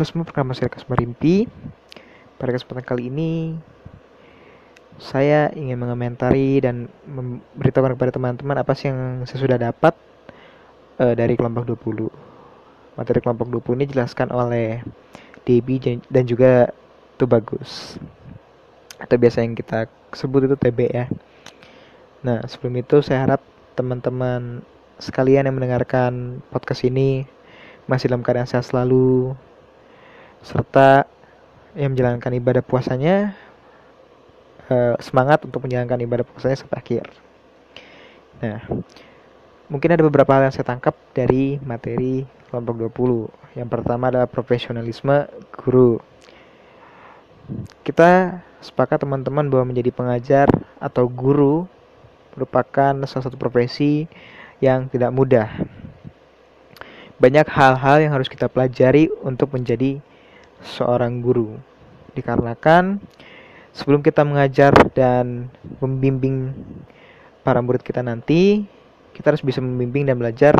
Halo semua, perkenalkan saya Kasma Rimpi. Pada kesempatan kali ini, saya ingin mengomentari dan memberitahukan kepada teman-teman apa sih yang saya sudah dapat uh, dari kelompok 20. Materi kelompok 20 ini dijelaskan oleh Debi dan juga Tubagus. Atau biasa yang kita sebut itu TB ya. Nah, sebelum itu saya harap teman-teman sekalian yang mendengarkan podcast ini masih dalam keadaan sehat selalu serta yang menjalankan ibadah puasanya uh, semangat untuk menjalankan ibadah puasanya sampai akhir. Nah, mungkin ada beberapa hal yang saya tangkap dari materi kelompok 20. Yang pertama adalah profesionalisme guru. Kita sepakat teman-teman bahwa menjadi pengajar atau guru merupakan salah satu profesi yang tidak mudah. Banyak hal-hal yang harus kita pelajari untuk menjadi seorang guru. Dikarenakan sebelum kita mengajar dan membimbing para murid kita nanti, kita harus bisa membimbing dan belajar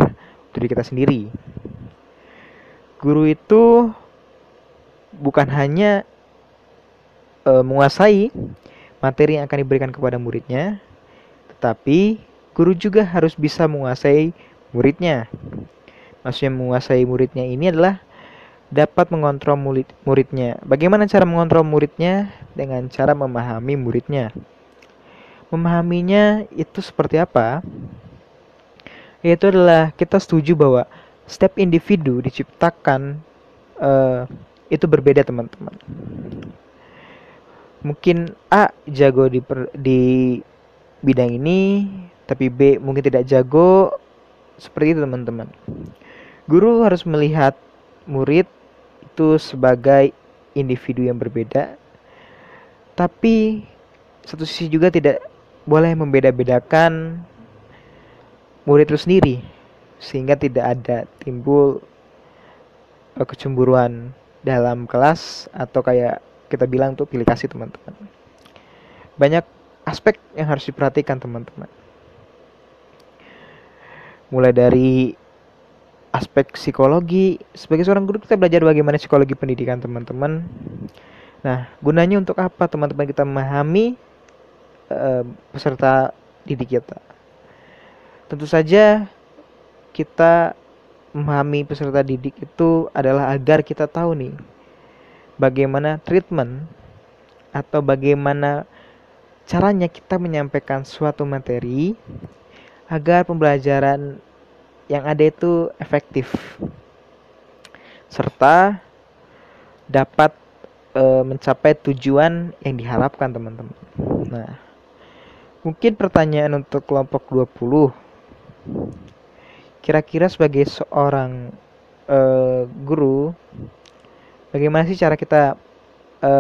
diri kita sendiri. Guru itu bukan hanya e, menguasai materi yang akan diberikan kepada muridnya, tetapi guru juga harus bisa menguasai muridnya. Maksudnya menguasai muridnya ini adalah dapat mengontrol murid muridnya. Bagaimana cara mengontrol muridnya? Dengan cara memahami muridnya. Memahaminya itu seperti apa? Yaitu adalah kita setuju bahwa setiap individu diciptakan uh, itu berbeda teman-teman. Mungkin A jago di per, di bidang ini, tapi B mungkin tidak jago. Seperti itu teman-teman. Guru harus melihat murid itu sebagai individu yang berbeda. Tapi satu sisi juga tidak boleh membeda-bedakan murid itu sendiri sehingga tidak ada timbul uh, kecemburuan dalam kelas atau kayak kita bilang tuh pilih kasih teman-teman. Banyak aspek yang harus diperhatikan teman-teman. Mulai dari aspek psikologi. Sebagai seorang guru kita belajar bagaimana psikologi pendidikan teman-teman. Nah gunanya untuk apa teman-teman kita memahami uh, peserta didik kita? Tentu saja kita memahami peserta didik itu adalah agar kita tahu nih bagaimana treatment atau bagaimana caranya kita menyampaikan suatu materi agar pembelajaran yang ada itu efektif serta dapat e, mencapai tujuan yang diharapkan teman-teman. Nah, mungkin pertanyaan untuk kelompok 20 kira-kira sebagai seorang e, guru bagaimana sih cara kita e,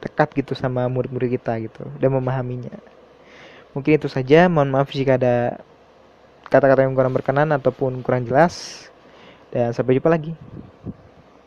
dekat gitu sama murid-murid kita gitu dan memahaminya. Mungkin itu saja. Mohon maaf jika ada kata-kata yang kurang berkenan ataupun kurang jelas. Dan sampai jumpa lagi